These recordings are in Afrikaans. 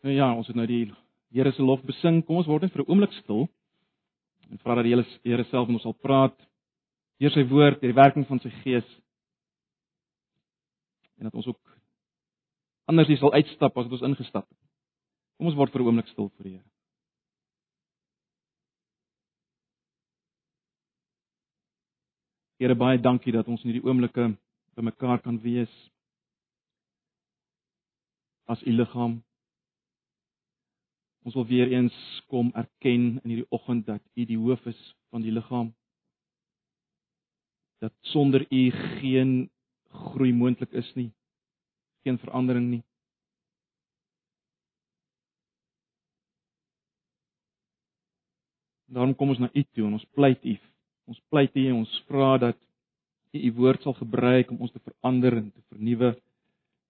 Nou ja, ons het nou die Here se lof besing. Kom ons word net vir 'n oomblik stil en vra dat die Here Here self met ons sal praat deur sy woord, deur die werking van sy gees. En dat ons ook anders nie sal uitstap as wat ons ingestap het. Kom ons word vir 'n oomblik stil vir die Here. Here baie dankie dat ons in hierdie oomblikke by mekaar kan wees as u liggaam. Ons wil weer eens kom erken in hierdie oggend dat u die hoof is van die liggaam. Dat sonder u geen groei moontlik is nie. Geen verandering nie. Daarom kom ons na u toe en ons pleit u. Ons pleit u en ons vra dat u u woord sal gebruik om ons te verander en te vernuwe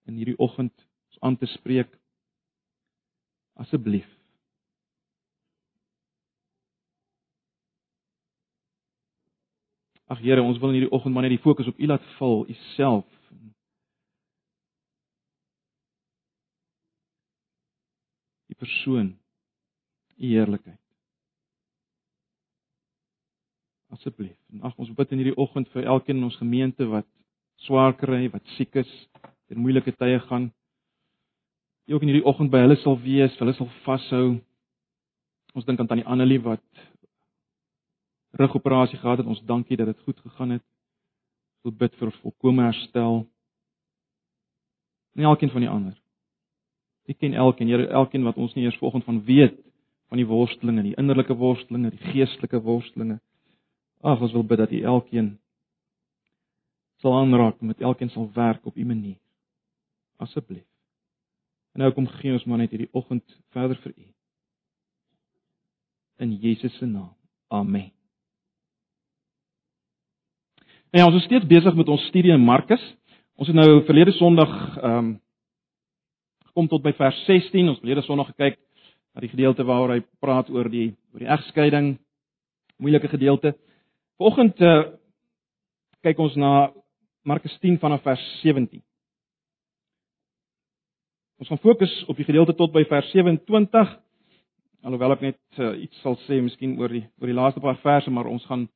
in hierdie oggend ons aan te spreek. Asseblief. Ag Here, ons wil in hierdie oggend maar net die fokus op U laat val, U self. U persoon, U heerlikheid. Asseblief. En ag ons bid in hierdie oggend vir elkeen in ons gemeente wat swaar kry, wat siek is, deur moeilike tye gaan. Jy ook in hierdie oggend by hulle sal wees, hulle sal vashou. Ons dink aan tannie Annelie wat rugoperasie gehad het. Ons dankie dat dit goed gegaan het. Ons bid vir volkomme herstel. En elkeen van die ander. Ek ken elkeen, Here, elkeen wat ons nie eers vanoggend van weet van die worstelinge, die innerlike worstelinge, die geestelike worstelinge. Ag, ons wil bid dat U elkeen sal aanraak met elkeen sal werk op U manier. Asseblief. En nou kom gee ons maar net hierdie oggend verder vir U. In Jesus se naam. Amen. En ja, ons is steeds besig met ons studie in Markus. Ons het nou verlede Sondag ehm um, gekom tot by vers 16. Ons het verlede Sondag gekyk na die gedeelte waaroor hy praat oor die oor die egskeiding. Moeilike gedeelte. Vanoggend uh, kyk ons na Markus 10 vanaf vers 17. Ons gaan fokus op die gedeelte tot by vers 27. Alhoewel ek net uh, iets sal sê miskien oor die oor die laaste paar verse, maar ons gaan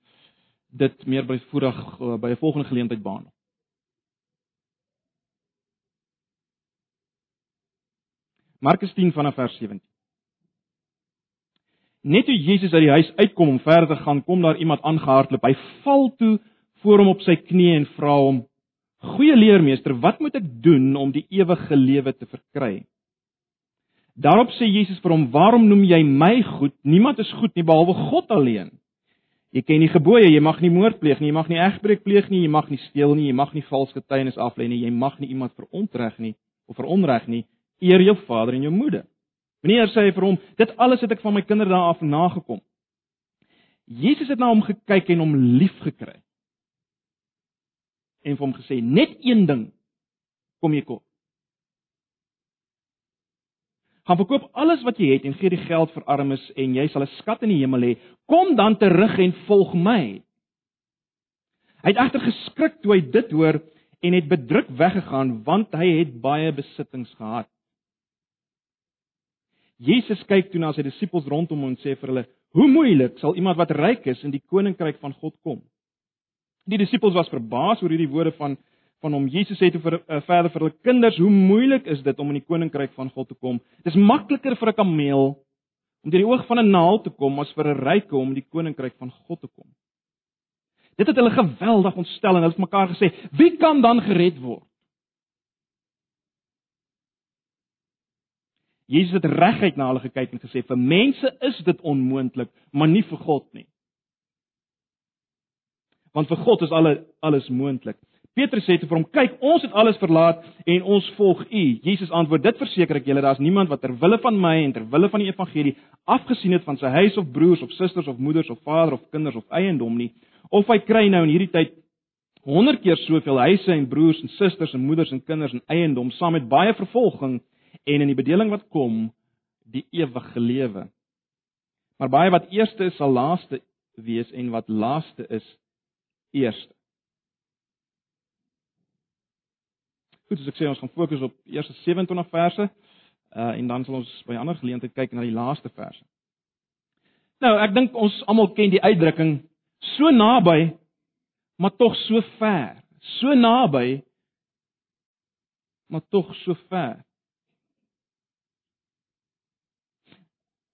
dit meer by voorag uh, by 'n volgende geleentheid behandel. Markus 10 vanaf vers 17. Net toe Jesus uit die huis uitkom om verder te gaan, kom daar iemand aangehardloop. Hy val toe voor hom op sy knieë en vra hom: "Goeie leermeester, wat moet ek doen om die ewige lewe te verkry?" Daarop sê Jesus vir hom: "Waarom noem jy my goed? Niemand is goed nie behalwe God alleen." Jy ken die gebooie, jy mag nie moord pleeg nie, jy mag nie egbreek pleeg nie, jy mag nie steel nie, jy mag nie vals getuienis aflê nie, jy mag nie iemand verontreg nie of veronreg nie, eer jou vader en jou moeder. Meneer sê vir hom, dit alles het ek van my kinderdae af nagekom. Jesus het na hom gekyk en hom liefgekry. En vir hom gesê, net een ding kom jy kort. Gaan verkoop alles wat jy het en gee die geld vir armes en jy sal 'n skat in die hemel hê. Kom dan terug en volg my. Hy het egter geskrik toe hy dit hoor en het bedruk weggegaan want hy het baie besittings gehad. Jesus kyk toe na sy disippels rondom hom en sê vir hulle: "Hoe moeilik sal iemand wat ryk is in die koninkryk van God kom?" Die disippels was verbaas oor hierdie woorde van van hom. Jesus sê toe vir uh, verder vir hulle kinders, hoe moeilik is dit om in die koninkryk van God te kom? Dis makliker vir 'n kameel om deur die oog van 'n naald te kom as vir 'n ryke om in die koninkryk van God te kom. Dit het hulle geweldig ontstel en hulle het mekaar gesê, "Wie kan dan gered word?" Jesus het reguit na hulle gekyk en gesê, "Vir mense is dit onmoontlik, maar nie vir God nie." Want vir God is alles alles moontlik. Petrus sê te vir hom: "Kyk, ons het alles verlaat en ons volg U." Jesus antwoord: "Dit verseker ek julle, daar's niemand wat ter wille van my en ter wille van die evangelie afgesien het van sy huis of broers of susters of moeders of vader of kinders of eiendom nie, of hy kry nou in hierdie tyd 100 keer soveel huise en broers en susters en moeders en kinders en eiendom saam met baie vervolging en in die bedeling wat kom die ewige lewe. Maar baie wat eerste is sal laaste wees en wat laaste is eerste." Goed, as ek sê ons gaan fokus op eerste 27 verse. Uh en dan sal ons by ander geleentheid kyk na die laaste verse. Nou, ek dink ons almal ken die uitdrukking so naby maar tog so ver. So naby maar tog so ver.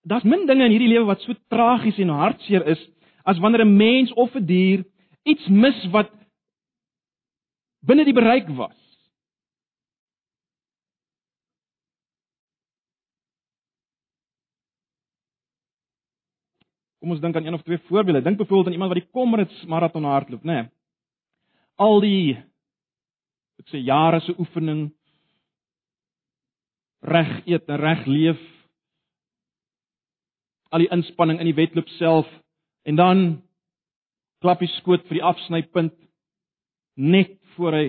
Daar's min dinge in hierdie lewe wat so tragies en hartseer is as wanneer 'n mens of 'n dier iets mis wat binne die bereik was. Kom ons dink aan een of twee voorbeelde. Dink byvoorbeeld aan iemand wat die Comrades maraton hardloop, né? Nee. Al die ek sê jare se oefening reg eet en reg leef al die inspanning in die wedloop self en dan klap hy skoot vir die afsnypunt net voor hy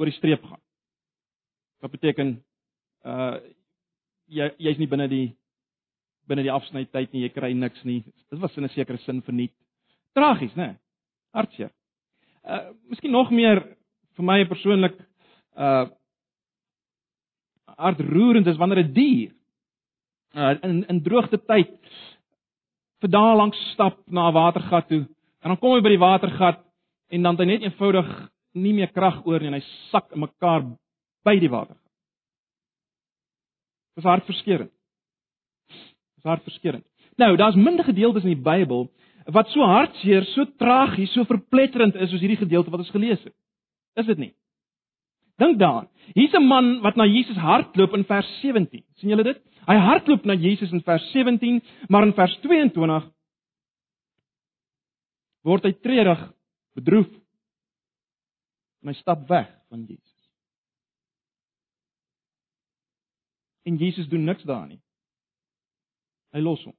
oor die streep gaan. Wat beteken uh jy jy's nie binne die binne die afsnytyd nie, jy kry niks nie. Dit was in 'n sekere sin verniet. Tragies, né? Hartseer. Uh miskien nog meer vir my persoonlik uh hartroerend is wanneer 'n die dier uh in in droogte tyd vir dae lank stap na 'n watergat toe en dan kom hy by die watergat en dan het hy net eenvoudig nie meer krag oor nie en hy sak in mekaar by die water. Dit is hartverskeurende. Is hartverskeurende. Nou, daar's minder gedeeltes in die Bybel wat so hartseer, so tragies, so verpletterend is soos hierdie gedeelte wat ons gelees het. Is dit nie? Dink daaraan. Hier's 'n man wat na Jesus hardloop in vers 17. sien julle dit? Hy hardloop na Jesus in vers 17, maar in vers 22 word hy treurig, bedroef en hy stap weg van Jesus. En Jesus doen niks daarin nie. Hy los hom.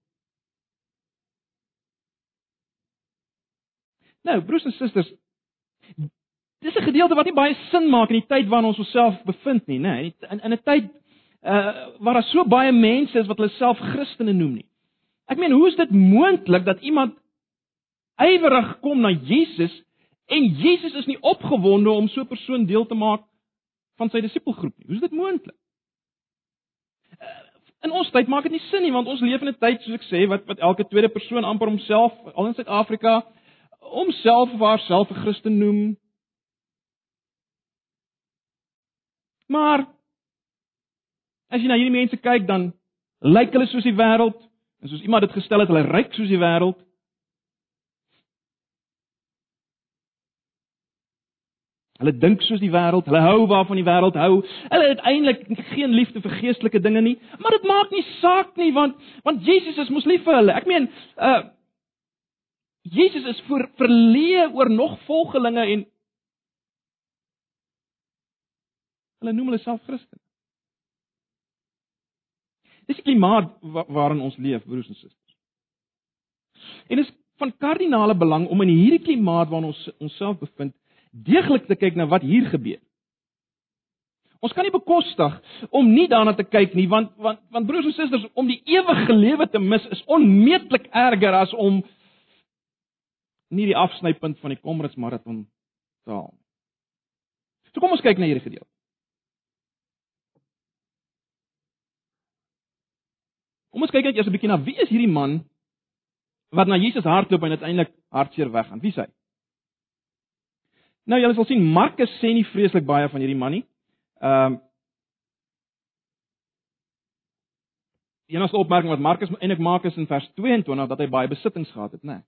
Nou, broers en susters, dis 'n gedeelte wat nie baie sin maak in die tyd waarin ons osself bevind nie, nê? In in 'n tyd uh waar daar so baie mense is wat hulle self Christene noem nie. Ek meen, hoe is dit moontlik dat iemand ywerig kom na Jesus en Jesus is nie opgewonde om so 'n persoon deel te maak van sy disipelgroep nie? Hoe is dit moontlik? In ons tyd maak dit nie sin nie want ons leef in 'n tyd soos ek sê wat wat elke tweede persoon amper homself al in Suid-Afrika homself of haarself 'n Christen noem. Maar As jy na hierdie mense kyk, dan lyk hulle soos die wêreld, en soos iemand dit gestel het, hulle ryk soos die wêreld. Hulle dink soos die wêreld, hulle hou waarvan die wêreld hou. Hulle het eintlik geen liefde vir geestelike dinge nie, maar dit maak nie saak nie want want Jesus is mos lief vir hulle. Ek meen, uh Jesus is vir verleë oor nog volgelinge en hulle noem hulle self Christen. Dis die klimaat waarin ons leef, broers en susters. En dit is van kardinale belang om in hierdie klimaat waarin ons onsself bevind, deeglik te kyk na wat hier gebeur. Ons kan nie bekostig om nie daarna te kyk nie, want want want broers en susters, om die ewige lewe te mis is onmeetlik erger as om nie die afsnypunt van die Comrades maraton te haal nie. So kom ons kyk na hierdie gedeelte. Kom ons kyk net eers 'n bietjie na wie is hierdie man wat na Jesus hardloop en uiteindelik hartseer weggaan. Wie is hy? Nou julle sal sien Markus sê nie vreeslik baie van hierdie man nie. Ehm um, Die enigste opmerking wat Markus eintlik maak is in vers 22 dat hy baie besittings gehad het, né? Nee.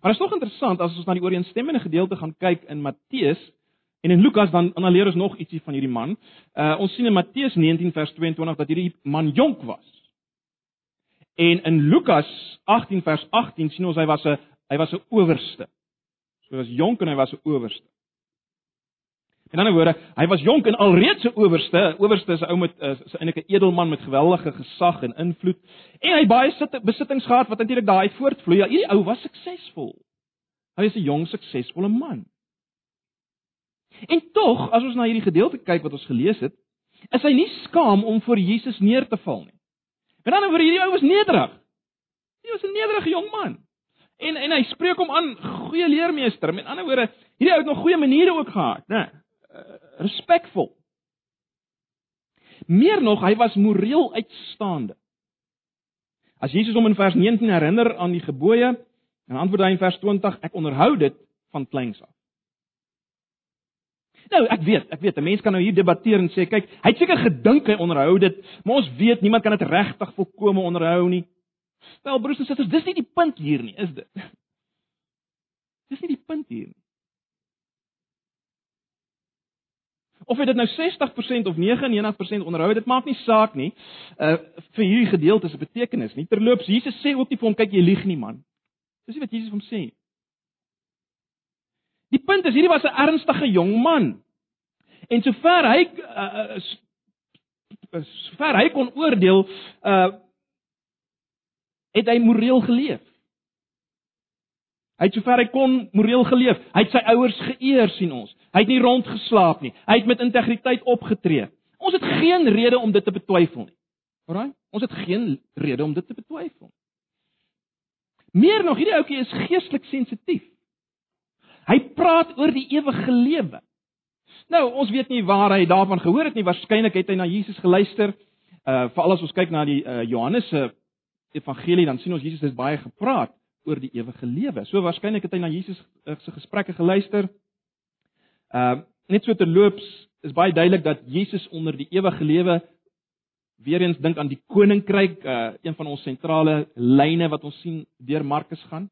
Maar dit is nog interessant as ons na die ooreenstemmende gedeelte gaan kyk in Matteus en in Lukas dan dan leer ons nog ietsie van hierdie man. Uh ons sien in Matteus 19 vers 22 dat hierdie man jonk was. En in Lukas 18 vers 18 sien ons hy was 'n hy was 'n owerste. Hy was jonk en hy was 'n owerste. In ander woorde, hy was jonk en alreeds 'n owerste. Owerste is 'n ou met is eintlik 'n edelman met geweldige gesag en invloed. En hy baie sit besittings gehad wat natuurlik daai voortvloei. Ja, hierdie ou was suksesvol. Hy is 'n jong suksesvolle man. En tog, as ons na hierdie gedeelte kyk wat ons gelees het, is hy nie skaam om voor Jesus neer te val nie. Met ander woorde, hierdie ou was nederig. Hy was 'n nederige jong man. En en hy spreek hom aan, goeie leermeester. Met ander woorde, hierdie ou het nog goeie maniere ook gehad, né? Uh, respekvol. Meer nog, hy was moreel uitstaande. As Jesus hom in vers 19 herinner aan die gebooie, dan antwoord hy in vers 20: Ek onderhou dit van kleins af. Nou, ek weet, ek weet, 'n mens kan nou hier debatteer en sê, kyk, hy het seker gedink hy onderhou dit, maar ons weet niemand kan dit regtig volkome onderhou nie. Wel, broers en susters, dis nie die punt hier nie, is dit? Dis nie die punt hier nie. Of dit nou 60% of 99% onderhou, dit maak nie saak nie. Uh vir hierdie gedeelte se betekenis nie. Terloops, Jesus sê ook nie vir hom kyk jy lieg nie man. Dis nie wat Jesus hom sê nie. Die punt is hierdie was 'n ernstige jong man. En sover hy uh sover hy kon oordeel, uh het hy moreel geleef. Hy het sover hy kon moreel geleef. Hy het sy ouers geëer sien ons. Hy het nie rondgeslaap nie. Hy het met integriteit opgetree. Ons het geen rede om dit te betwyfel nie. Alraai? Ons het geen rede om dit te betwyfel. Meer nog, hierdie ouetjie is geestelik sensitief. Hy praat oor die ewige lewe. Nou, ons weet nie waar hy daarvan gehoor het nie. Waarskynlik het hy na Jesus geluister. Uh veral as ons kyk na die uh Johannes se evangelie, dan sien ons Jesus het baie gepraat oor die ewige lewe. So waarskynlik het hy na Jesus uh, se gesprekke geluister. Uh net so terloops is baie duidelik dat Jesus onder die ewige lewe weer eens dink aan die koninkryk, uh een van ons sentrale lyne wat ons sien deur Markus gaan.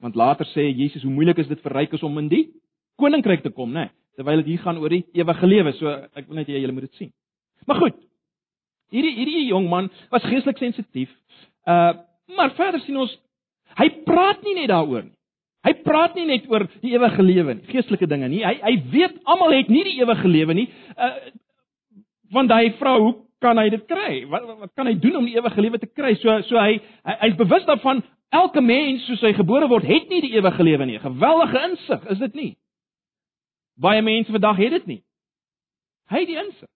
Want later sê Jesus hoe moeilik is dit vir rykes om in die koninkryk te kom, né? Nee, terwyl dit hier gaan oor die ewige lewe. So ek wil net hê julle moet dit sien. Maar goed. Hierdie hierdie jong man was geestelik sensitief. Uh maar verder sien ons hy praat nie net daaroor nie. Hy praat nie net oor die ewige lewe nie, geestelike dinge nie. Hy hy weet almal het nie die ewige lewe nie. Uh want hy vra hoe kan hy dit kry? Wat, wat kan hy doen om die ewige lewe te kry? So so hy hy hy's bewus daarvan elke mens soos hy gebore word, het nie die ewige lewe nie. Geweldige insig, is dit nie? Baie mense vandag het dit nie. Hy het die insig.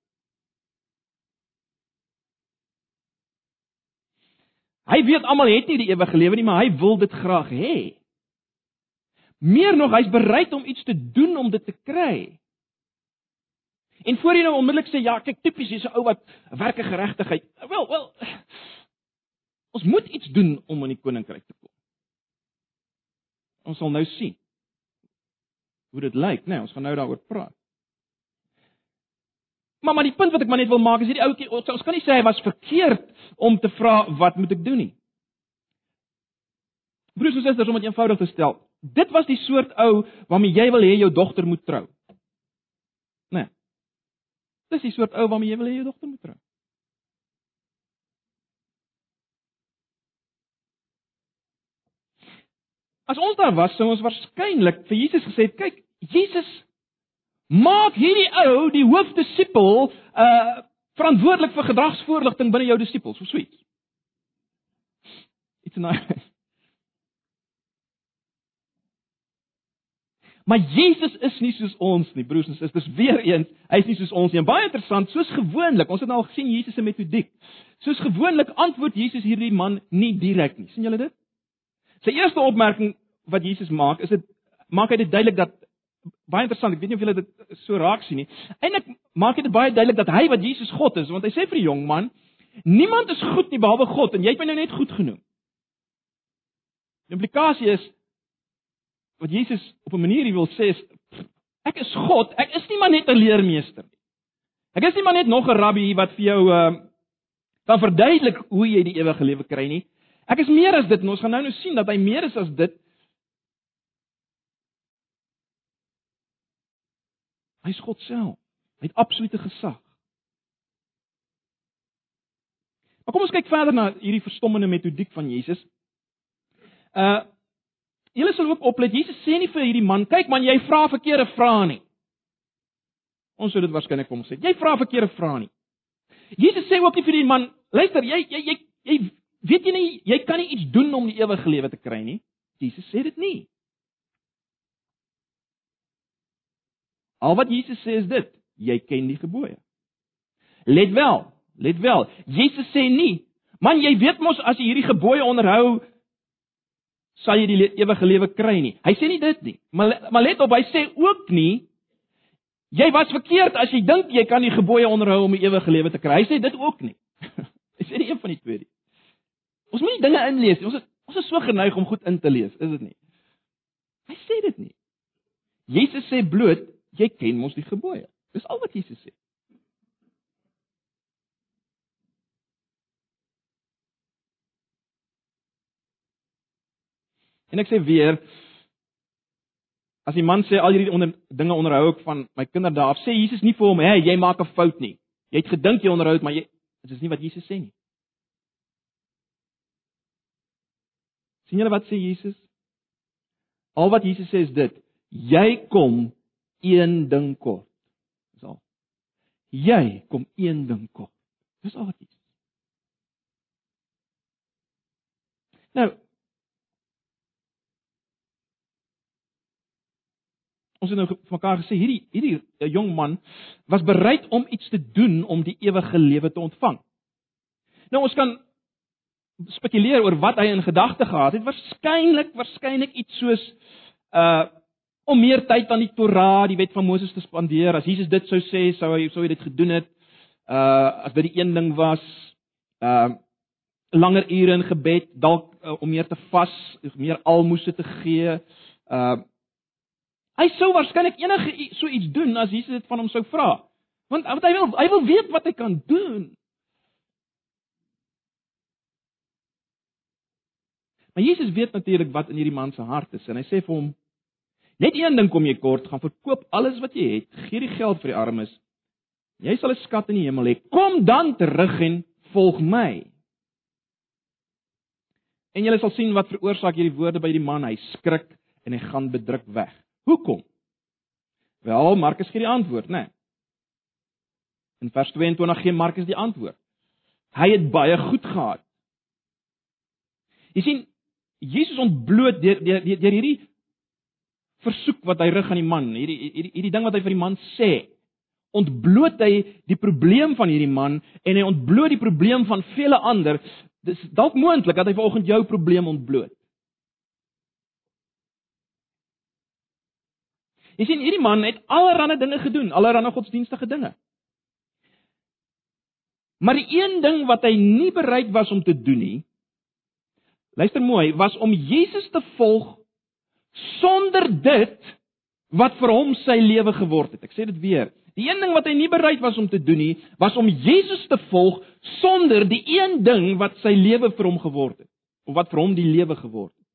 Hy weet almal het nie die ewige lewe nie, maar hy wil dit graag hê. Meer nog, hy's bereid om iets te doen om dit te kry. En voor jy nou onmiddellik sê ja, kyk tipies hier's 'n ou wat werke geregtigheid. Wel, wel Ons moet iets doen om in die koninkryk te kom. Ons sal nou sien hoe dit lyk, né? Nee, ons gaan nou daaroor praat. Maar maar die punt wat ek maar net wil maak is hierdie ouetjie, ons kan nie sê hy was verkeerd om te vra wat moet ek doen nie. Broers en susters, om dit eenvoudig te stel, dit was die soort ou waarmee jy wil hê jou dogter moet trou. Né? Nee. Dis die soort ou waarmee jy wil hê jou dogter moet trou. As ons daar was, sou ons waarskynlik vir Jesus gesê het, kyk, Jesus maak hierdie ou, die hoofdisipel, uh verantwoordelik vir gedragsvoorligting binne jou disipels, so sweet. It's nice. Maar Jesus is nie soos ons nie, broers en susters. Weereens, hy is nie soos ons nie. En baie interessant, soos gewoonlik, ons het nou al gesien Jesus se metodiek. Soos gewoonlik antwoord Jesus hierdie man nie direk nie. sien julle dit? Sy eerste opmerking wat Jesus maak, is dit maak hy dit duidelik dat baie interessant, ek weet nie of julle dit so raak sien nie. Eindelik maak dit baie duidelik dat hy wat Jesus God is, want hy sê vir die jong man, niemand is goed nie behalwe God en jy het my nou net goed genoem. Die implikasie is wat Jesus op 'n manier wil sê is ek is God, ek is nie maar net 'n leermeester nie. Ek is nie maar net nog 'n rabbi wat vir jou uh kan verduidelik hoe jy die ewige lewe kry nie. Ek is meer as dit en ons gaan nou nou sien dat hy meer is as dit. Hy's God self. Hy het absolute gesag. Maar kom ons kyk verder na hierdie verstommende metodiek van Jesus. Uh julle sal ook oplet. Jesus sê nie vir hierdie man, kyk man, jy vra verkeerde vrae nie. Ons sou dit waarskynlik kom sê. Jy vra verkeerde vrae nie. Jesus sê ook nie vir die man, luister, jy jy jy, jy weet jy nie jy kan nie iets doen om die ewige lewe te kry nie. Jesus sê dit nie. Al wat Jesus sê is dit: jy ken die gebooie. Let wel, let wel. Jesus sê nie: "Man, jy weet mos as jy hierdie gebooie onderhou, sal jy die ewige lewe kry nie." Hy sê nie dit nie. Maar maar let op, hy sê ook nie: Jy was verkeerd as jy dink jy kan die gebooie onderhou om die ewige lewe te kry. Hy sê dit ook nie. hy sê nie een van die twee nie. Ons moet nie dinge inlees nie. Ons is ons is so geneig om goed in te lees, is dit nie? Hy sê dit nie. Jesus sê bloot jy ken mos die gebooie. Dis al wat Jesus sê. En ek sê weer as die man sê al hierdie onder, dinge onderhou ek van my kinderdae af, sê Jesus nie vir hom, "Hey, jy maak 'n fout nie. Jy het gedink jy onderhou dit, maar jy dit is nie wat Jesus sê nie." sien julle wat sê Jesus? Al wat Jesus sê is dit: Jy kom een ding kort. Dis al. Jy kom een ding kort. Dis al wat Jesus. Nou Ons het nou vir mekaar gesê hierdie hierdie eh, jong man was bereid om iets te doen om die ewige lewe te ontvang. Nou ons kan spekuleer oor wat hy in gedagte gehad het. Waarskynlik, waarskynlik iets soos uh om meer tyd aan die Torah, die wet van Moses te spandeer. As Jesus dit sou sê, sou hy sou hy dit gedoen het. Uh as dit die een ding was, uh langer ure in gebed, dalk uh, om meer te vas, meer almoses te gee. Uh Hy sou waarskynlik enige so iets doen as Jesus dit van hom sou vra. Want want hy wil hy wil weet wat hy kan doen. Maar Jesus weet natuurlik wat in hierdie man se hart is en hy sê vir hom: "Net een ding kom jy kort, gaan verkoop alles wat jy het, gee die geld vir die armes. Jy sal 'n skat in die hemel hê. Kom dan terug en volg my." En jy sal sien wat veroorsaak hierdie woorde by die man. Hy skrik en hy gaan bedruk weg. Hoekom? Wel, Markus gee die antwoord, né? Nee. In vers 22 gee Markus die antwoord. Hy het baie goed gehad. Jy sien, Jesus ontbloot deur deur deur hierdie versoek wat hy rig aan die man, hierdie hierdie hierdie ding wat hy vir die man sê, ontbloot hy die probleem van hierdie man en hy ontbloot die probleem van vele ander. Dis dalk moontlik dat hy vanoggend jou probleem ontbloot. Jy sien hierdie man het allerlei dinge gedoen, allerlei godsdienstige dinge. Maar die een ding wat hy nie bereid was om te doen nie, luister mooi, was om Jesus te volg sonder dit wat vir hom sy lewe geword het. Ek sê dit weer. Die een ding wat hy nie bereid was om te doen nie, was om Jesus te volg sonder die een ding wat sy lewe vir hom geword het of wat vir hom die lewe geword het.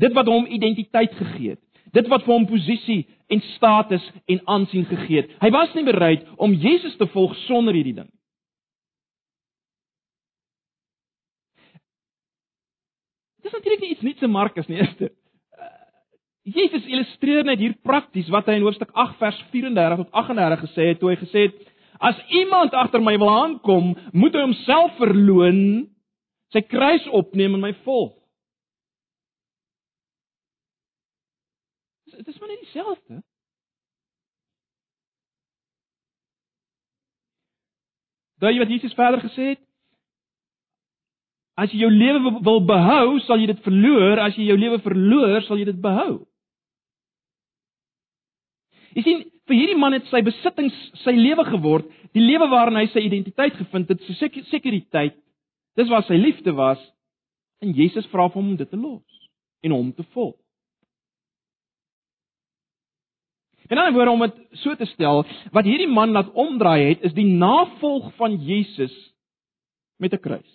Dit wat hom identiteit gegee het. Dit wat vir hom posisie en status en aansien gegee het. Hy was nie bereid om Jesus te volg sonder hierdie ding. Dis natuurlik nie iets niets in Markus nie, eerste. Uh, Jesus illustreer net hier prakties wat hy in hoofstuk 8 vers 34 tot 38 gesê het toe hy gesê het: As iemand agter my wil aankom, moet hy homself verloën, sy kruis opneem en my volg. dit is maar net dieselfde. Daai wat Jesus verder gesê het, as jy jou lewe wil behou, sal jy dit verloor, as jy jou lewe verloor, sal jy dit behou. Jy sien, vir hierdie man het sy besittings sy lewe geword, die lewe waarin hy sy identiteit gevind het, sy sekuriteit. Dis waar sy liefde was. En Jesus vra hom om dit te los en hom te volg. En dan word om dit so te stel, wat hierdie man laat omdraai het, is die navolg van Jesus met 'n kruis.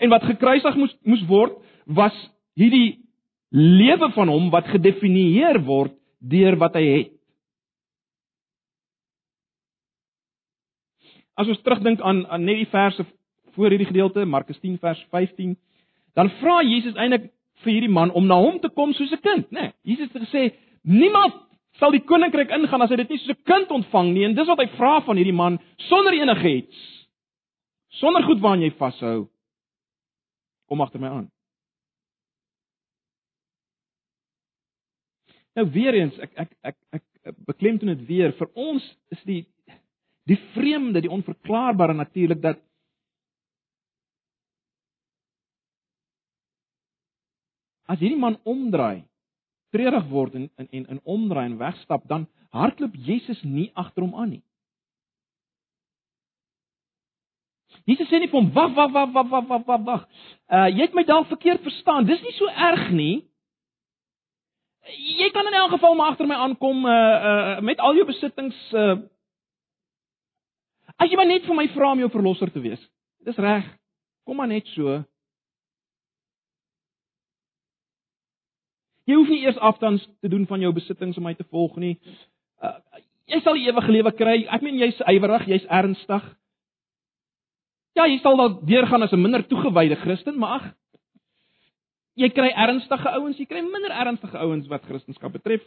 En wat gekruisig moes moes word, was hierdie lewe van hom wat gedefinieer word deur wat hy het. As ons terugdink aan aan net die verse voor hierdie gedeelte, Markus 10 vers 15, dan vra Jesus eintlik vir hierdie man om na hom te kom soos 'n kind, né? Nee, Jesus het gesê niemand sal die koninkryk ingaan as hy dit nie soos 'n kind ontvang nie en dis wat hy vra van hierdie man sonder enigiets. Sonder goed waaraan jy vashou. Kom agter my aan. Nou weer eens, ek ek ek ek, ek beklemtoon dit weer vir ons is die die vreemde, die onverklaarbare natuurlik dat As hierdie man omdraai treurig word en en en, en omdraai en wegstap, dan hardloop Jesus nie agter hom aan nie. Jesus sê nie vir hom wag wag wag wag wag wag wag. Uh jy het my dalk verkeerd verstaan. Dis nie so erg nie. Jy kan in elk geval maar agter my aankom uh uh met al jou besittings uh As jy maar net vir my vra om jou verlosser te wees. Dis reg. Kom maar net so. Jy hoef nie eers afdangs te doen van jou besittings om my te volg nie. Uh, jy sal ewige lewe kry. Ek meen jy's ywerig, jy's ernstig. Ja, jy sal dalk deurgaan as 'n minder toegewyde Christen, maar ag, jy kry ernstige ouens, jy kry minder ernstige ouens wat Christendom betref.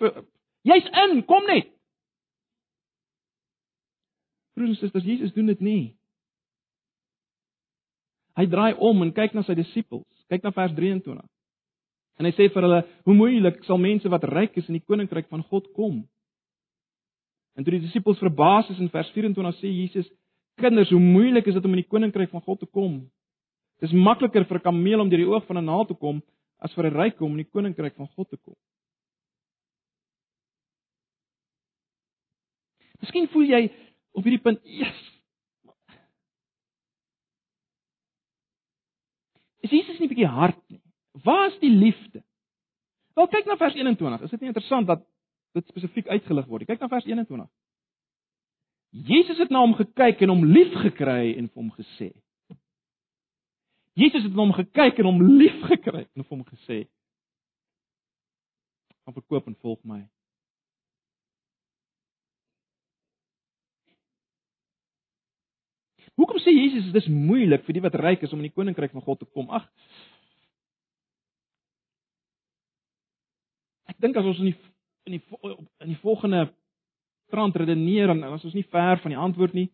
Jy's in, kom net. Broers en susters, Jesus doen dit nie. Hy draai om en kyk na sy disippels. Kyk na vers 23. En hy sê vir hulle: "Hoe moeilik sal mense wat ryk is in die koninkryk van God kom?" En toe die disippels verbaas is in vers 24 sê Jesus: "Kinders, hoe moeilik is dit om in die koninkryk van God te kom? Dit is makliker vir 'n kameel om deur die oog van 'n naald te kom as vir 'n ryk om in die koninkryk van God te kom." Miskien voel jy op hierdie punt, "Yes, Is Jesus nie bietjie hard nie? Waar is die liefde? Wel kyk na vers 21. Is dit nie interessant dat dit spesifiek uitgelig word? Kyk na vers 21. Jesus het na hom gekyk en hom liefgekry en vir hom gesê. Jesus het na hom gekyk en hom liefgekry en hom gesê: "Kom verkoop en volg my." Hoekom sê Jesus dis moeilik vir die wat ryk is om in die koninkryk van God te kom? Ag, dink as ons in die in die in die volgende trant redeneer dan as ons nie ver van die antwoord nie.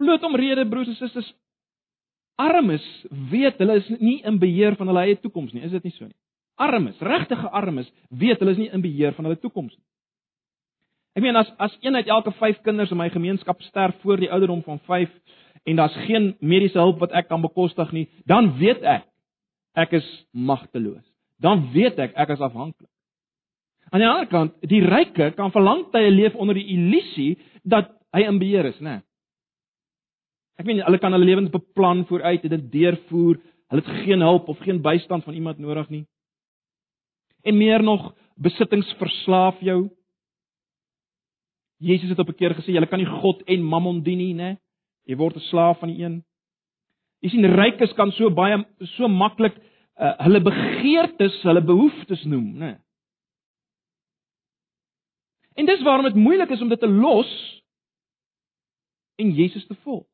Bloot omrede broers en susters armes weet hulle is nie in beheer van hulle eie toekoms nie. Is dit nie so nie? Armes, regtige armes weet hulle is nie in beheer van hulle toekoms nie. Ek meen as as een uit elke 5 kinders in my gemeenskap sterf voor die ouderdom van 5 en daar's geen mediese hulp wat ek kan bekostig nie, dan weet ek ek is magteloos. Dan weet ek ek is afhanklik. Aan die ander kant, die ryke kan vir lank tye leef onder die illusie dat hy in beheer is, né? Ek meen hulle kan hulle lewens beplan vooruit en dit deurvoer. Hulle het geen hulp of geen bystand van iemand nodig nie. En meer nog, besittings verslaaf jou. Jesus het op 'n keer gesê jy kan nie God en Mammon dien nie, né? Jy word 'n slaaf van die een. Jy sien rykes kan so baie so maklik uh, hulle begeertes, hulle behoeftes noem, né? En dis waarom dit moeilik is om dit te los en Jesus te volg.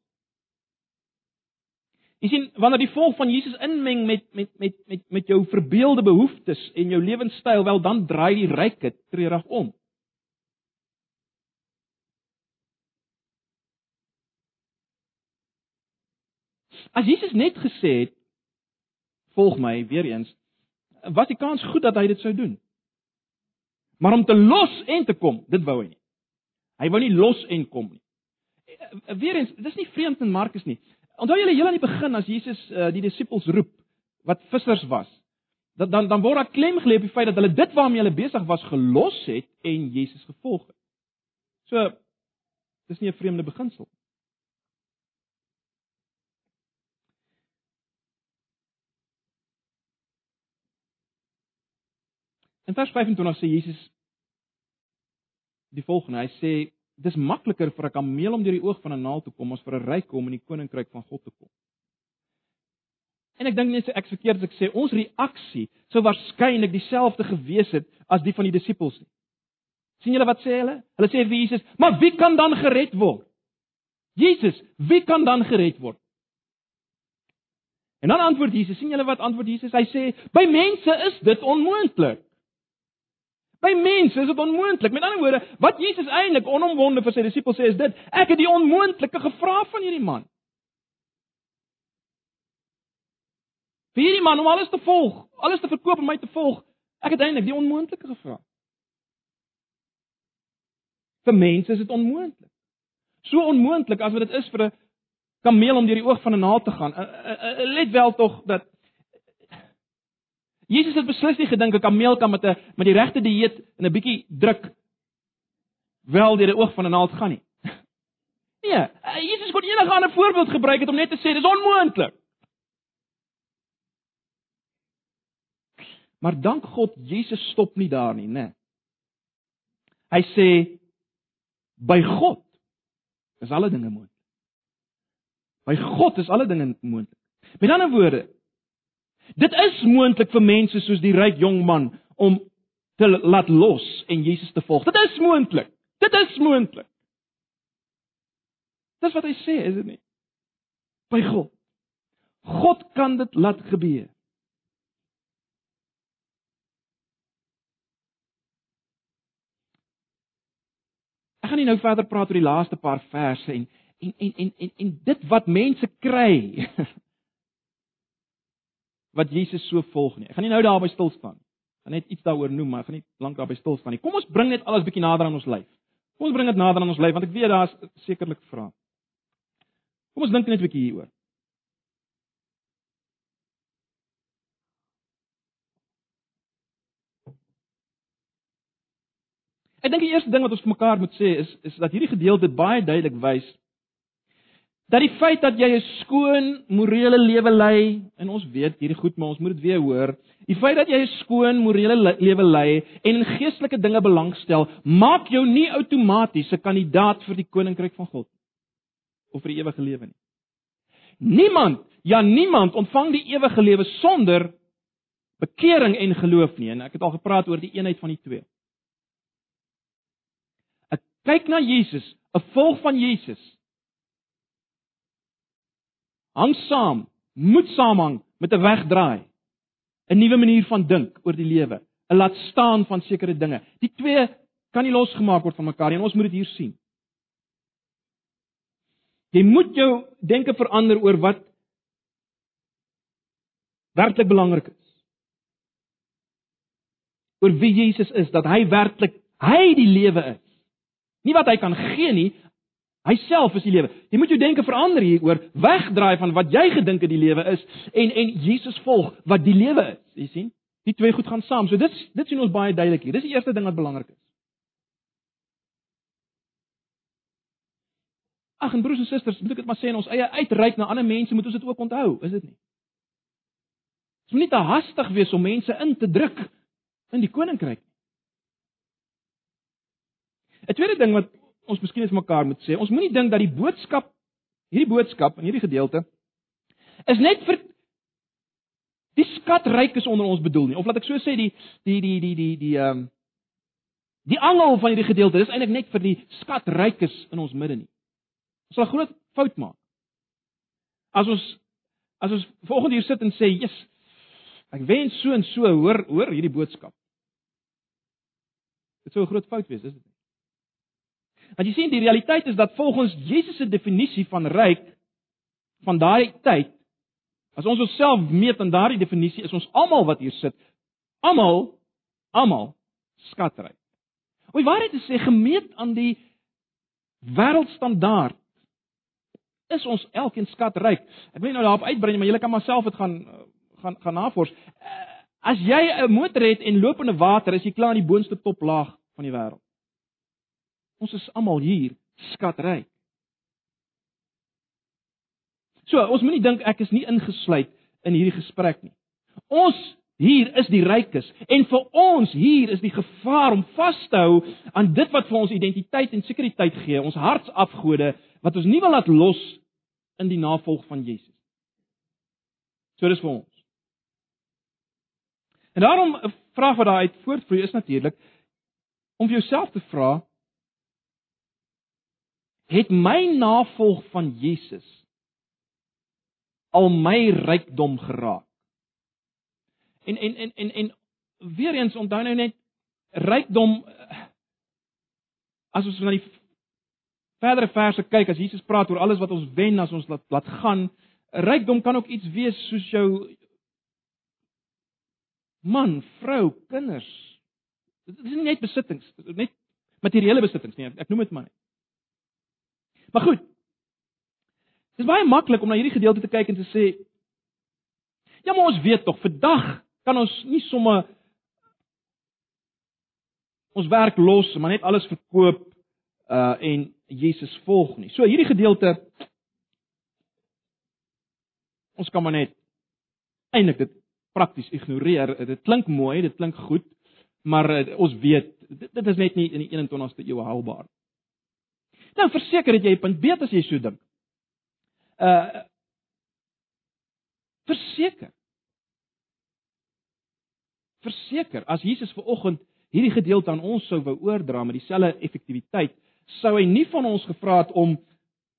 Jy sien, wanneer die volk van Jesus inmeng met met met met met jou verbeelde behoeftes en jou lewenstyl, wel dan draai die ryke treurig om. As Jesus net gesê het volg my weer eens, was die kans goed dat hy dit sou doen. Maar om te los en te kom, dit wou hy nie. Hy wou nie los en kom nie. Eh, weerens, dis nie vreemd in Markus nie. Onthou julle heel aan die begin as Jesus uh, die disippels roep wat vissers was, dan dan dan word daar klem gelê op die feit dat hulle dit waarmee hulle besig was gelos het en Jesus gevolg het. So dis nie 'n vreemde beginsel nie. In vers 25 sê Jesus die volgende. Hy sê dis makliker vir 'n kameel om deur die oog van 'n naald te kom as vir 'n ryk om in die koninkryk van God te kom. En ek dink net so ek verkeerd as ek sê ons reaksie sou waarskynlik dieselfde gewees het as die van die disippels nie. sien julle wat sê hulle? Hulle sê vir Jesus, "Maar wie kan dan gered word?" Jesus, wie kan dan gered word? En dan antwoord Jesus, sien julle wat antwoord Jesus? Hy sê, "By mense is dit onmoontlik." By mense is dit onmoontlik. Met ander woorde, wat Jesus eintlik onomwonde vir sy disippels sê is dit: Ek het die onmoontlike gevra van hierdie man. Vir hierdie man om alles te volg, alles te verkoop en my te volg, ek het eintlik die onmoontlike gevra. Vir mense is dit onmoontlik. So onmoontlik as wat dit is vir 'n kameel om deur die oog van 'n naald te gaan. Uh, uh, uh, let wel tog dat Jesus het beslis nie gedink 'n kameel kan met 'n met die regte dieet en 'n bietjie druk wel deur die oog van 'n naald gaan nie. Nee, eh, Jesus kon enige ander voorbeeld gebruik het om net te sê dis onmoontlik. Maar dank God, Jesus stop nie daar nie, né? Hy sê by God is alle dinge moontlik. By God is alle dinge moontlik. Met ander woorde, dit is moontlik vir mense soos die ryk jong man om te laat los en Jesus te volg. Dit is moontlik. Dit is moontlik. Dis wat hy sê, is dit nie? By God. God kan dit laat gebeur. Ek gaan nie nou verder praat oor die laaste paar verse en en en en en, en dit wat mense kry wat Jesus so volg nie. Ek gaan nie nou daarby stil staan. Ek gaan net iets daaroor noem, maar ek gaan nie lank daarby stil staan nie. Kom ons bring net alles bietjie nader aan ons lyf. Kom ons bring dit nader aan ons lyf want ek weet daar's sekerlik vrae. Kom ons dink net 'n bietjie hieroor. Ek dink die eerste ding wat ons vir mekaar moet sê is is dat hierdie gedeelte baie duidelik wys dat die feit dat jy 'n skoon morele lewe lei en ons weet hierdie goed maar ons moet dit weer hoor. Die feit dat jy 'n skoon morele lewe lei en in geestelike dinge belangstel maak jou nie outomaties 'n kandidaat vir die koninkryk van God of vir die ewige lewe nie. Niemand ja niemand ontvang die ewige lewe sonder bekering en geloof nie. En ek het al gepraat oor die eenheid van die twee. Kyk na Jesus, 'n volg van Jesus. Hang saam, moet saamhang met 'n wegdraai. 'n Nuwe manier van dink oor die lewe, 'n laat staan van sekere dinge. Die twee kan nie losgemaak word van mekaar nie en ons moet dit hier sien. Jy moet jou denke verander oor wat werklik belangrik is. Oor wie Jesus is, dat hy werklik hy die lewe is. Nie wat hy kan gee nie. Hy self is die lewe. Jy moet jou denke verander hieroor, wegdraai van wat jy gedink het die lewe is en en Jesus volg wat die lewe is. Jy sien? Die twee goed gaan saam. So dit dit sien ons baie duidelik hier. Dis die eerste ding wat belangrik is. Ag en broers en susters, moet ek dit maar sê in ons eie uitreik na ander mense, moet ons dit ook onthou, is dit nie? Ons moet nie te hastig wees om mense in te druk in die koninkryk 'n Tweede ding wat ons miskien eens mekaar moet sê, ons moenie dink dat die boodskap hierdie boodskap in hierdie gedeelte is net vir die skatrykes onder ons bedoel nie. Of laat ek so sê die die die die die die ehm um, die angel van hierdie gedeelte is eintlik net vir die skatrykes in ons midde nie. Ons sal 'n groot fout maak. As ons as ons volgende hier sit en sê, "Jesus, ek wens so en so hoor hoor hierdie boodskap." Dit sou 'n groot fout wees, is dit nie? Want jy sien die realiteit is dat volgens Jesus se definisie van ryk van daai tyd as ons onsself meet aan daardie definisie is ons almal wat hier sit almal almal skatryk. Oor waarheid te sê gemeet aan die wêreldstandaard is ons elkeen skatryk. Ek wil nou daarop uitbrei maar julle kan maar self dit gaan gaan gaan navors. As jy 'n motor het en loop in 'n water, is jy klaar in die boonste toplaag van die wêreld. Ons is almal hier skatryk. So, ons moenie dink ek is nie ingesluit in hierdie gesprek nie. Ons hier is die rykes en vir ons hier is die gevaar om vas te hou aan dit wat vir ons identiteit en sekuriteit gee, ons hartsafgode wat ons nie wil laat los in die navolg van Jesus. So dis vir ons. En daarom 'n vraag wat daar uit voortvloei is natuurlik om vir jouself te vra het my navolg van Jesus al my rykdom geraak. En en en en en weer eens onthou nou net rykdom as ons na die verdere verse kyk as Jesus praat oor alles wat ons wen as ons laat laat gaan, rykdom kan ook iets wees soos jou man, vrou, kinders. Dit is nie net besittings, net materiële besittings nie. Ek noem dit maar net. Maar goed. Dit is baie maklik om na hierdie gedeelte te kyk en te sê Ja, maar ons weet tog, vandag kan ons nie sommer ons werk los, maar net alles verkoop uh en Jesus volg nie. So hierdie gedeelte ons kan maar net eintlik dit prakties ignoreer. Dit klink mooi, dit klink goed, maar uh, ons weet dit, dit is net nie in die 21ste eeu haalbaar. Nou verseker dat jy 'n punt beet as jy so dink. Uh verseker. Verseker, as Jesus ver oggend hierdie gedeelte aan ons sou wou oordra met dieselfde effektiwiteit, sou hy nie van ons gevra het om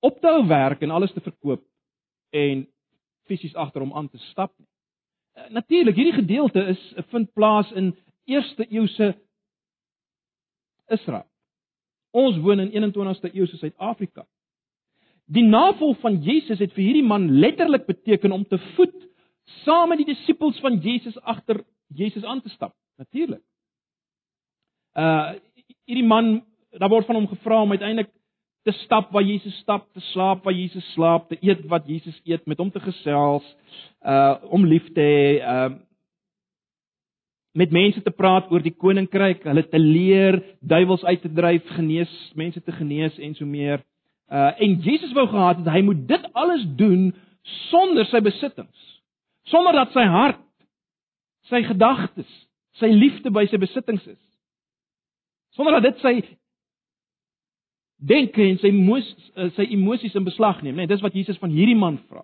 op te hou werk en alles te verkoop en fisies agter hom aan te stap nie. Uh, Natuurlik, hierdie gedeelte is vind plaas in eerste eeuse Israel. Ons woon in 21ste eeuse Suid-Afrika. Die navolg van Jesus het vir hierdie man letterlik beteken om te voet saam met die disippels van Jesus agter Jesus aan te stap. Natuurlik. Uh hierdie man, daar word van hom gevra om uiteindelik te stap waar Jesus stap, te slaap waar Jesus slaap, te eet wat Jesus eet, met hom te gesels, uh om lief te hê, uh met mense te praat oor die koninkryk, hulle te leer, duiwels uit te dryf, genees, mense te genees en so meer. Uh en Jesus wou gehad het hy moet dit alles doen sonder sy besittings. Sonder dat sy hart, sy gedagtes, sy liefde by sy besittings is. Sonder dat dit sy denke en sy emosies sy emosies in beslag neem, né? Nee, dis wat Jesus van hierdie man vra.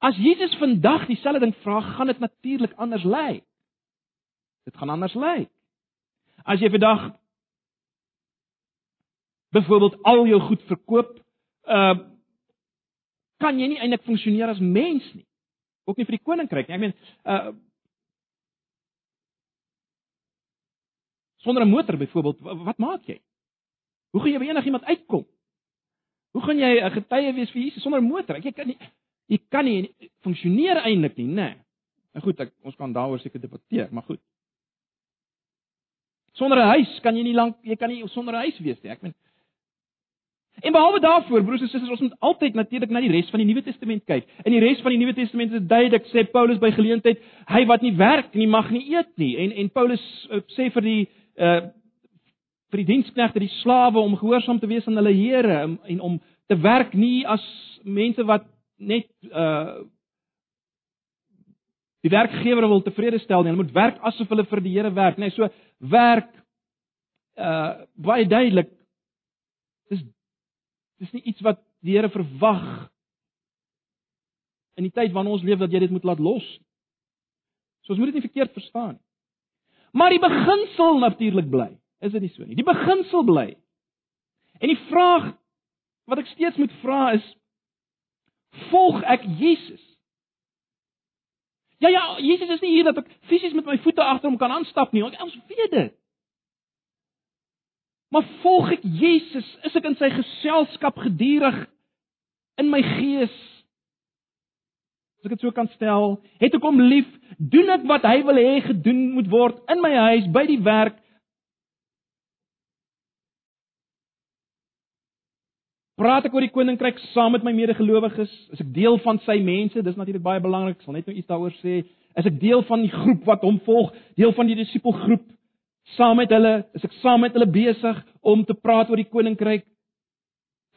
As Jesus vandag dieselfde ding vra, gaan dit natuurlik anders lyk. Dit gaan anders lyk. As jy vandag byvoorbeeld al jou goed verkoop, uh kan jy nie eintlik funksioneer as mens nie. Ook nie vir die koninkryk nie. Ek meen, uh sonder 'n motor byvoorbeeld, wat maak jy? Hoe gaan jy by enigiemand uitkom? Hoe gaan jy 'n getuie wees vir Jesus sonder 'n motor? Jy kan nie jy kan nie funksioneer eintlik nie, né? Nee. Nou goed, ek, ons kan daaroor seker debatteer, maar goed. Sonder 'n huis kan jy nie lank jy kan nie sonder 'n huis wees nie. Ek meen En behalwe daarvoor, broers en susters, ons moet altyd natuurlik na die res van die Nuwe Testament kyk. In die res van die Nuwe Testament is duidelik sê Paulus by geleentheid, hy wat nie werk nie mag nie eet nie. En en Paulus uh, sê vir die uh vir die diensknegte, die slawe om gehoorsaam te wees aan hulle here en, en om te werk nie as mense wat net uh die werkgewer wil tevrede stel nie. Hulle moet werk asof hulle vir die Here werk, nê. Nee, so werk uh baie duidelik dis dis nie iets wat die Here verwag in die tyd waarin ons leef dat jy dit moet laat los. So ons moet dit nie verkeerd verstaan nie. Maar die beginsel natuurlik bly. Is dit nie so nie? Die beginsel bly. En die vraag wat ek steeds moet vra is volg ek Jesus? Ja ja, Jesus is nie hier dat ek fisies met my voete agter hom kan aanstap nie. Ons weet dit. Maar volg ek Jesus? Is ek in sy geselskap gedurig in my gees? As ek dit so kan stel, het ek hom lief? Doen ek wat hy wil hê gedoen moet word in my huis, by die werk? Praat ek oor die koninkryk saam met my medegelowiges? Is ek deel van sy mense? Dis natuurlik baie belangrik. Ek sal net nou iets daaroor sê. Is ek deel van die groep wat hom volg? Deel van die disipelgroep? Saam met hulle, is ek saam met hulle besig om te praat oor die koninkryk?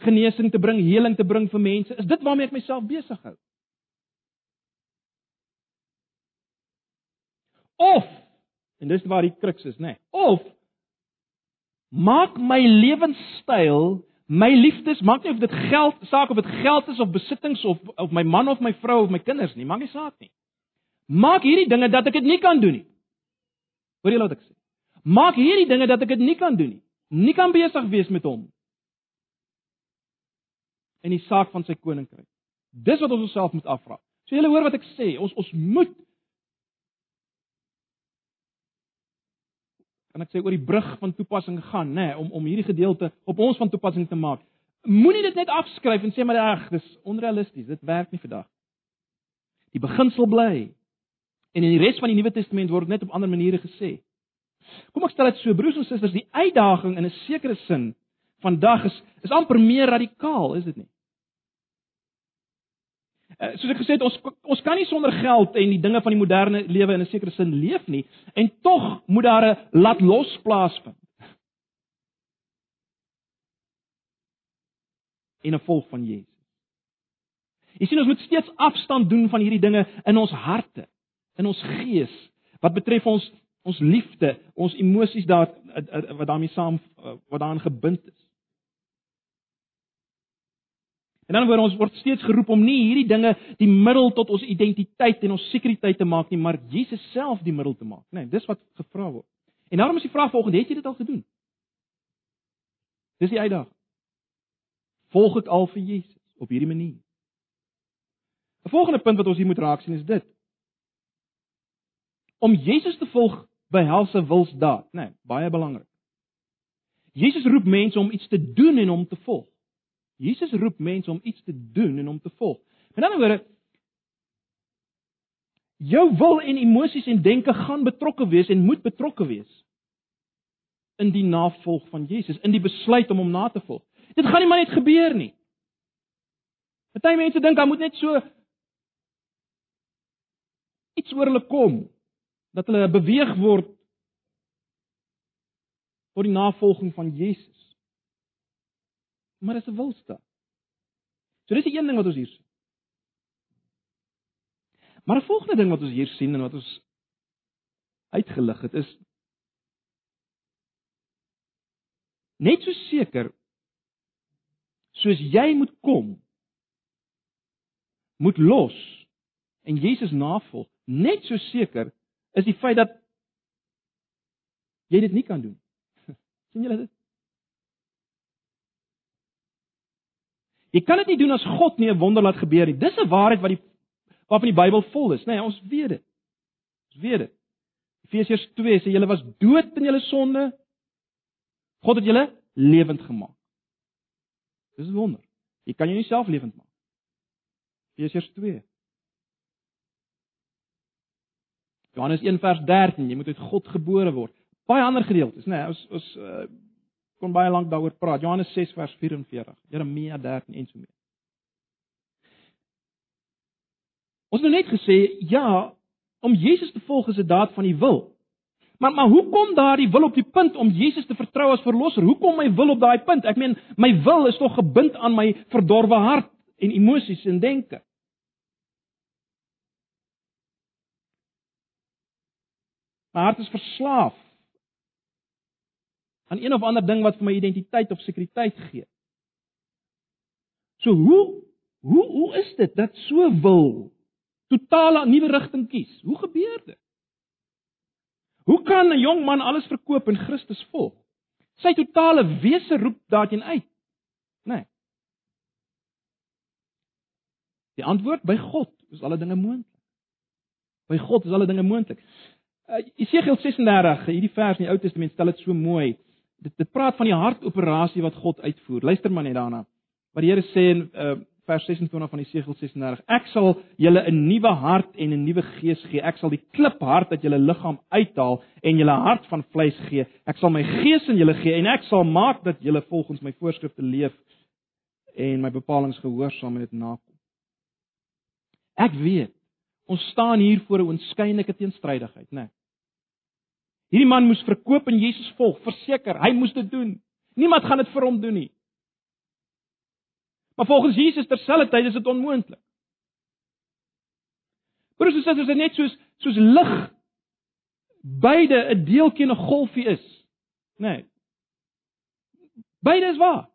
Genesing te bring, heling te bring vir mense? Is dit waarmee ek myself besig hou? Of en dis waar die kruks is, nê? Nee, of maak my lewenstyl my liefdes maak nie of dit geld saak of dit geld is of besittings of of my man of my vrou of my kinders nie, maak nie saak nie. Maak hierdie dinge dat ek dit nie kan doen nie. Hoor jy wat ek sê? Maak hierdie dinge dat ek dit nie kan doen nie. Nie kan besig wees met hom. In die saak van sy koninkryk. Dis wat ons onsself moet afvra. So julle hoor wat ek sê, ons ons moet kan ek sê oor die brug van toepassing gaan, nê, nee, om om hierdie gedeelte op ons van toepassing te maak. Moenie dit net afskryf en sê maar ag, dis onrealisties, dit werk nie vandag. Die beginsel bly. En in die res van die Nuwe Testament word net op ander maniere gesê. Kom ek stel dit so, broers en susters, die uitdaging in 'n sekere sin vandag is is amper meer radikaal, is dit nie? Uh, soos ek gesê het, ons ons kan nie sonder geld en die dinge van die moderne lewe in 'n sekere sin leef nie en tog moet daar 'n laat los plaasvind. In 'n volk van Jesus. Jy sien ons moet steeds afstand doen van hierdie dinge in ons harte, in ons gees, wat betref ons ons liefde, ons emosies daar wat daarmee saam wat daarin gebind is. En dan word ons word steeds geroep om nie hierdie dinge die middel tot ons identiteit en ons sekuriteit te maak nie, maar Jesus self die middel te maak? Nee, dis wat gevra word. En daarom is die vraag volgende, het jy dit al gedoen? Dis die uitdaging. Volg ek al vir Jesus op hierdie manier? 'n Volgende punt wat ons hier moet raak sien is dit. Om Jesus te volg behels 'n wilsdaad, né? Nee, baie belangrik. Jesus roep mense om iets te doen en om te volg. Jesus roep mense om iets te doen en om te volg. Met ander woorde, jou wil en emosies en denke gaan betrokke wees en moet betrokke wees in die navolg van Jesus, in die besluit om hom na te volg. Dit gaan nie maar net gebeur nie. Party mense dink dan moet net so iets oor hulle kom dat hulle beweeg word tot die navolging van Jesus maar dis 'n wilstaat. So dis die een ding wat ons hier sien. Maar 'n volgende ding wat ons hier sien en wat ons uitgelig het is net so seker soos jy moet kom moet los en Jesus navolg net so seker is die feit dat jy dit nie kan doen. sien julle dit? Jy kan dit nie doen as God nie 'n wonder laat gebeur nie. Dis 'n waarheid wat die waarvan die Bybel vol is, né? Nee, ons weet dit. Ons weet dit. Efesiërs 2 sê julle was dood in julle sonde. God het julle lewend gemaak. Dis 'n wonder. Jy kan jou nie self lewend maak. Efesiërs 2. Johannes 1 vers 13, jy moet uit God gebore word. Baie ander gedeeltes, né? Nee, ons ons uh, kon baie lank daaroor praat. Johannes 6 vers 44, Jeremia 13 en so mee. Ons het nou net gesê ja, om Jesus te volg is 'n daad van die wil. Maar maar hoe kom daardie wil op die punt om Jesus te vertrou as verlosser? Hoe kom my wil op daai punt? Ek meen, my wil is tog gebind aan my verdorwe hart en emosies en denke. My hart is verslaaf aan een of ander ding wat vir my identiteit of sekuriteit gee. So hoe hoe hoe is dit dat so wil totale nuwe rigting kies? Hoe gebeur dit? Hoe kan 'n jong man alles verkoop en Christus volg? Sy totale wese roep daarteen uit. Nee. Die antwoord by God is alle dinge moontlik. By God is alle dinge moontlik. Uh, Jesegiel 36, hierdie vers in die Ou Testament stel dit so mooi dit dit praat van die hartoperasie wat God uitvoer. Luister maar net daarna. Wat die Here sê in uh, vers 26 van die Segel 36: Ek sal julle 'n nuwe hart en 'n nuwe gees gee. Ek sal die kliphart uit julle liggaam uithaal en julle hart van vleis gee. Ek sal my gees in julle gee en ek sal maak dat julle volgens my voorskrifte leef en my bepalinge gehoorsaam en dit nakom. Ek weet ons staan hier voor 'n oënskynlike teenstrydigheid, né? Nee. Hierdie man moes verkoop en Jesus volg, verseker, hy moes dit doen. Niemand gaan dit vir hom doen nie. Maar volgens Jesus terselfdertyd is dit onmoontlik. Broers en susters, dit is net soos soos lig beide 'n deeltjie en 'n golfie is. Nee. Beide is waar.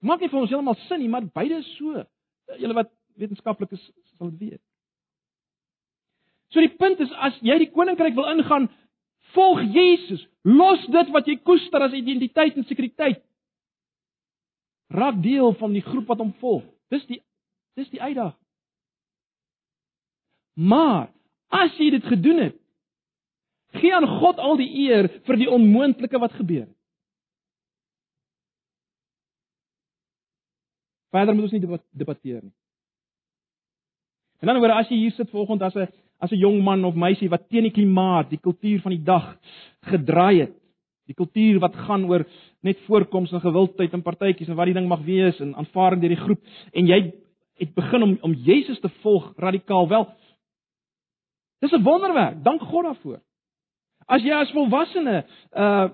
Maak nie vir ons heeltemal sin nie, maar beide is so. Julle wat wetenskaplik is, sal dit weet. So die punt is as jy die koninkryk wil ingaan, Volg Jesus. Los dit wat jy koester as identiteit en sekuriteit. Raak deel van die groep wat hom volg. Dis die dis die uitdaging. Maar as jy dit gedoen het, gee aan God al die eer vir die onmoontlike wat gebeur het. Verder moet ons nie debatteer nie. En dan word as jy hier sit vanoggend as 'n as 'n jong man of meisie wat teen die klimaat, die kultuur van die dag gedraai het. Die kultuur wat gaan oor net voorkoms en gewildheid en partytjies en wat die ding mag wees en aanvaarding deur die groep en jy het begin om om Jesus te volg radikaal wel. Dis 'n wonderwerk. Dank God daarvoor. As jy as volwassene uh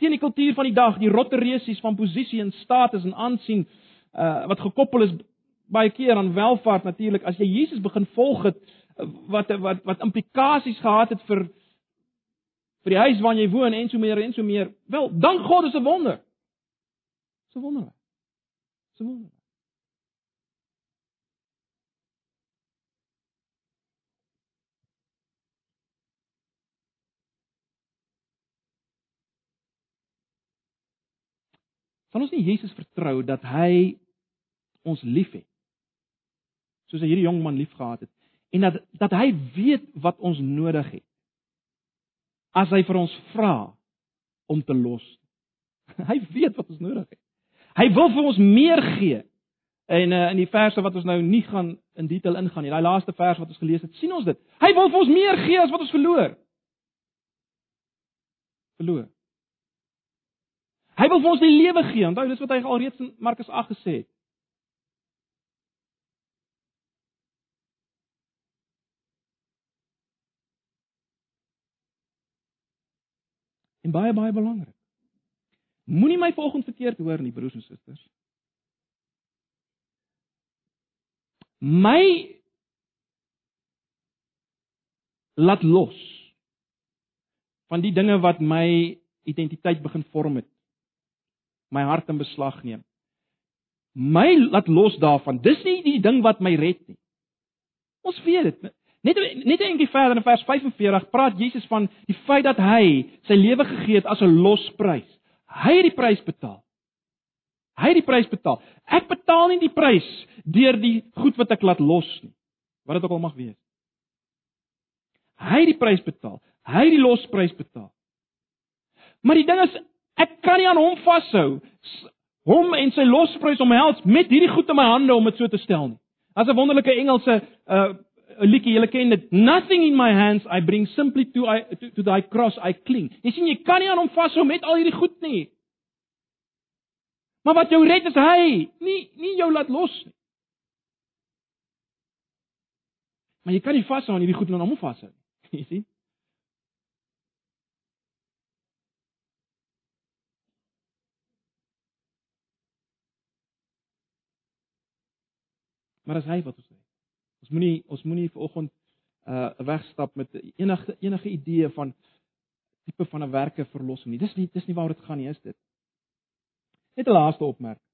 teen die kultuur van die dag, die rotte reusies van posisie en status en aansien uh wat gekoppel is baie keer aan welvaart natuurlik, as jy Jesus begin volg het wat wat wat implikasies gehad het vir vir die huis waar jy woon en so meer en so meer. Wel, dank God is 'n wonder. Dis 'n wonder. Dis 'n wonder. Sal ons nie Jesus vertrou dat hy ons liefhet? Soos hy hierdie jong man liefgehad het en dat dat hy weet wat ons nodig het. As hy vir ons vra om te los. Hy weet wat ons nodig het. Hy wil vir ons meer gee. En uh, in die verse wat ons nou nie gaan in detail ingaan nie, daai laaste vers wat ons gelees het, sien ons dit. Hy wil vir ons meer gee as wat ons verloor. Verloor. Hy wil vir ons die lewe gee. Onthou, dis wat hy alreeds in Markus 8 gesê het. En baie baie belangrik. Moenie my volgens verkeerd hoor nie, broers en susters. My laat los van die dinge wat my identiteit begin vorm het my hart in beslag neem. My laat los daarvan. Dis nie die ding wat my red nie. Ons weet dit. Net net eendag verder in vers 45 praat Jesus van die feit dat hy sy lewe gegee het as 'n losprys. Hy het die prys betaal. Hy het die prys betaal. Ek betaal nie die prys deur die goed wat ek laat los nie. Wat dit ook al mag wees. Hy het die prys betaal. Hy het die losprys betaal. Maar die ding is Ek kan nie aan hom vashou hom en sy losprys omhels met hierdie goed in my hande om dit so te stel nie. As 'n wonderlike Engelse uh 'n liedjie, julle ken dit. Nothing in my hands I bring simply to I to, to thy cross I cling. Jy sien jy kan nie aan hom vashou met al hierdie goed nie. Maar wat jou red is hy, nie nie jou laat los nie. Maar jy kan nie vashou aan hierdie goed en aan hom vashou nie. Jy sien? Maar dis hy wat ons. Ons moenie ons moenie vanoggend uh wegstap met enige enige idee van tipe van 'n werke verlossing nie. Dis nie dis nie waaroor dit gaan nie, is dit. Net 'n laaste opmerking.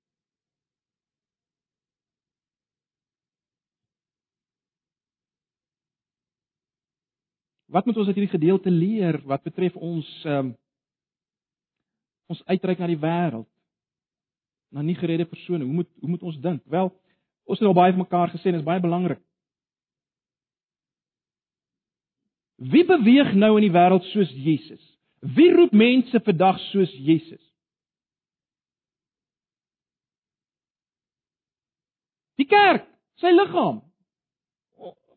Wat moet ons uit hierdie gedeelte leer wat betref ons um ons uitreik na die wêreld? Na nie geredde persone. Hoe moet hoe moet ons dink? Wel, Ons het al baie van mekaar gesê en dit is baie belangrik. Wie beweeg nou in die wêreld soos Jesus? Wie roep mense vandag soos Jesus? Die kerk, sy liggaam.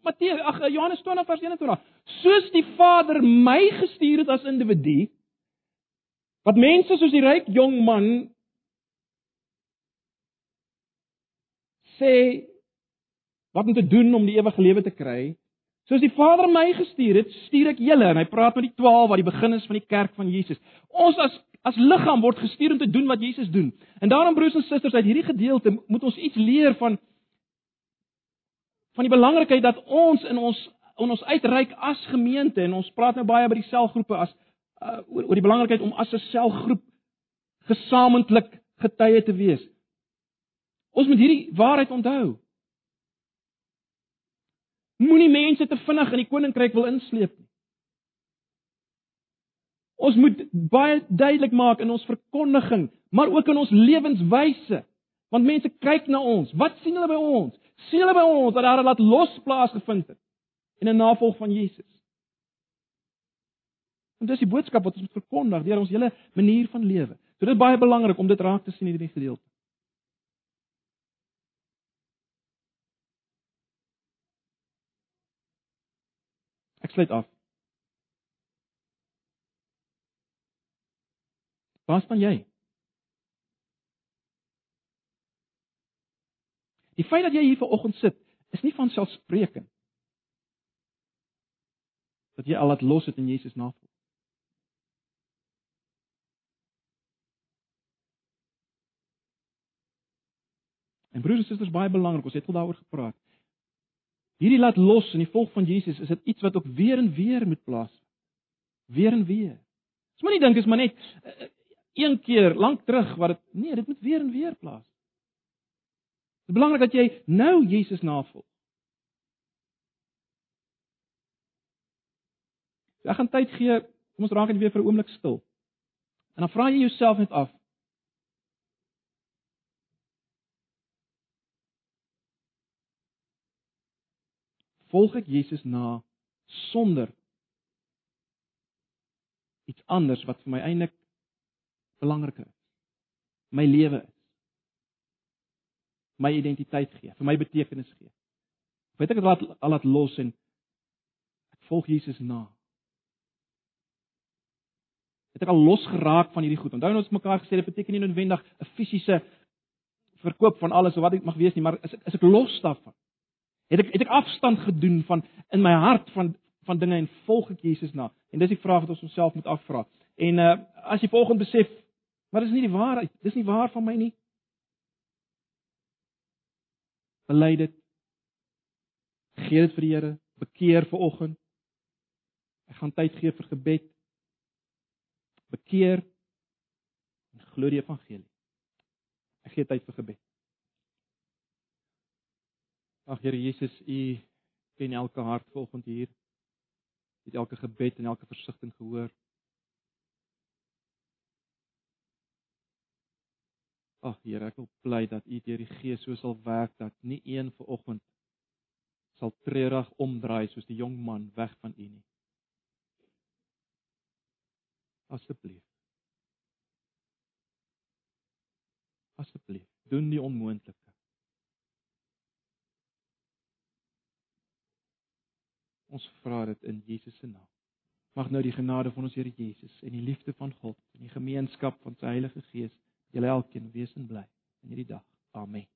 Matteus, ag Johannes 20 vers 21. Soos die Vader my gestuur het as individu wat mense soos die ryk jong man sê wat om te doen om die ewige lewe te kry. Soos die Vader my gestuur het, stuur ek julle en hy praat met die 12 wat die begin is van die kerk van Jesus. Ons as as liggaam word gestuur om te doen wat Jesus doen. En daarom broers en susters, uit hierdie gedeelte moet ons iets leer van van die belangrikheid dat ons in ons in ons uitreik as gemeente en ons praat nou baie by die selgroepe as uh, oor, oor die belangrikheid om as 'n selgroep gesamentlik getuie te wees. Ons moet hierdie waarheid onthou. Moenie mense te vinnig in die koninkryk wil insleep nie. Ons moet baie duidelik maak in ons verkondiging, maar ook in ons lewenswyse. Want mense kyk na ons. Wat sien hulle by ons? Sien hulle by ons dat daar 'n laat losplaas gevind het in 'n navolg van Jesus? En dis die boodskap wat ons moet verkondig deur ons hele manier van lewe. So dit is baie belangrik om dit raak te sien in hierdie gedeelte. Ek sluit af. Waar staan jy? Die feit dat jy hier vanoggend sit, is nie van selfspreekend. Dat jy al laat los het in Jesus navolg. En broers en susters, baie belangrik, ons het al daaroor gepraat. Hierdie laat los in die volk van Jesus, is dit iets wat ook weer en weer moet plaas. Weer en weer. Dis maar nie dink is maar net uh, een keer lank terug wat dit nee, dit moet weer en weer plaas. Dit is belangrik dat jy nou Jesus navolg. Ek gaan tyd gee, kom ons raak net weer vir 'n oomblik stil. En dan vra jy jouself net af, volg ek Jesus na sonder iets anders wat vir my eintlik belangriker is. My lewe is. My identiteit gee, vir my betekenis gee. Weet ek dit laat al laat los en ek volg Jesus na. Het ek al los geraak van hierdie goed. Onthou ons mekaar gesê dit beteken nie noodwendig 'n fisiese verkoop van alles of wat dit mag wees nie, maar is ek is ek los daarvan? Het ek het ek afstand gedoen van in my hart van van dinge en volg ek Jesus na? En dis die vraag wat ons onsself moet afvra. En uh as jy volgens besef, maar dis nie die waarheid, dis nie waar van my nie. Bely dit. Gee dit vir die Here, bekeer vir oggend. Ek gaan tyd gee vir gebed. Bekeer en glo die evangelie. Ek gee tyd vir gebed. Ag Here Jesus, U ken elke hart volgend hier. U het elke gebed en elke versigtiging gehoor. Ag Here, ek wil bly dat U deur die Gees so sal werk dat nie een vanoggend sal treurig omdraai soos die jong man weg van U nie. Asseblief. Asseblief, doen die onmoontlike. Ons vra dit in Jesus se naam. Mag nou die genade van ons Here Jesus en die liefde van God en die gemeenskap van sy Heilige Gees julle elkeen wees en bly in hierdie dag. Amen.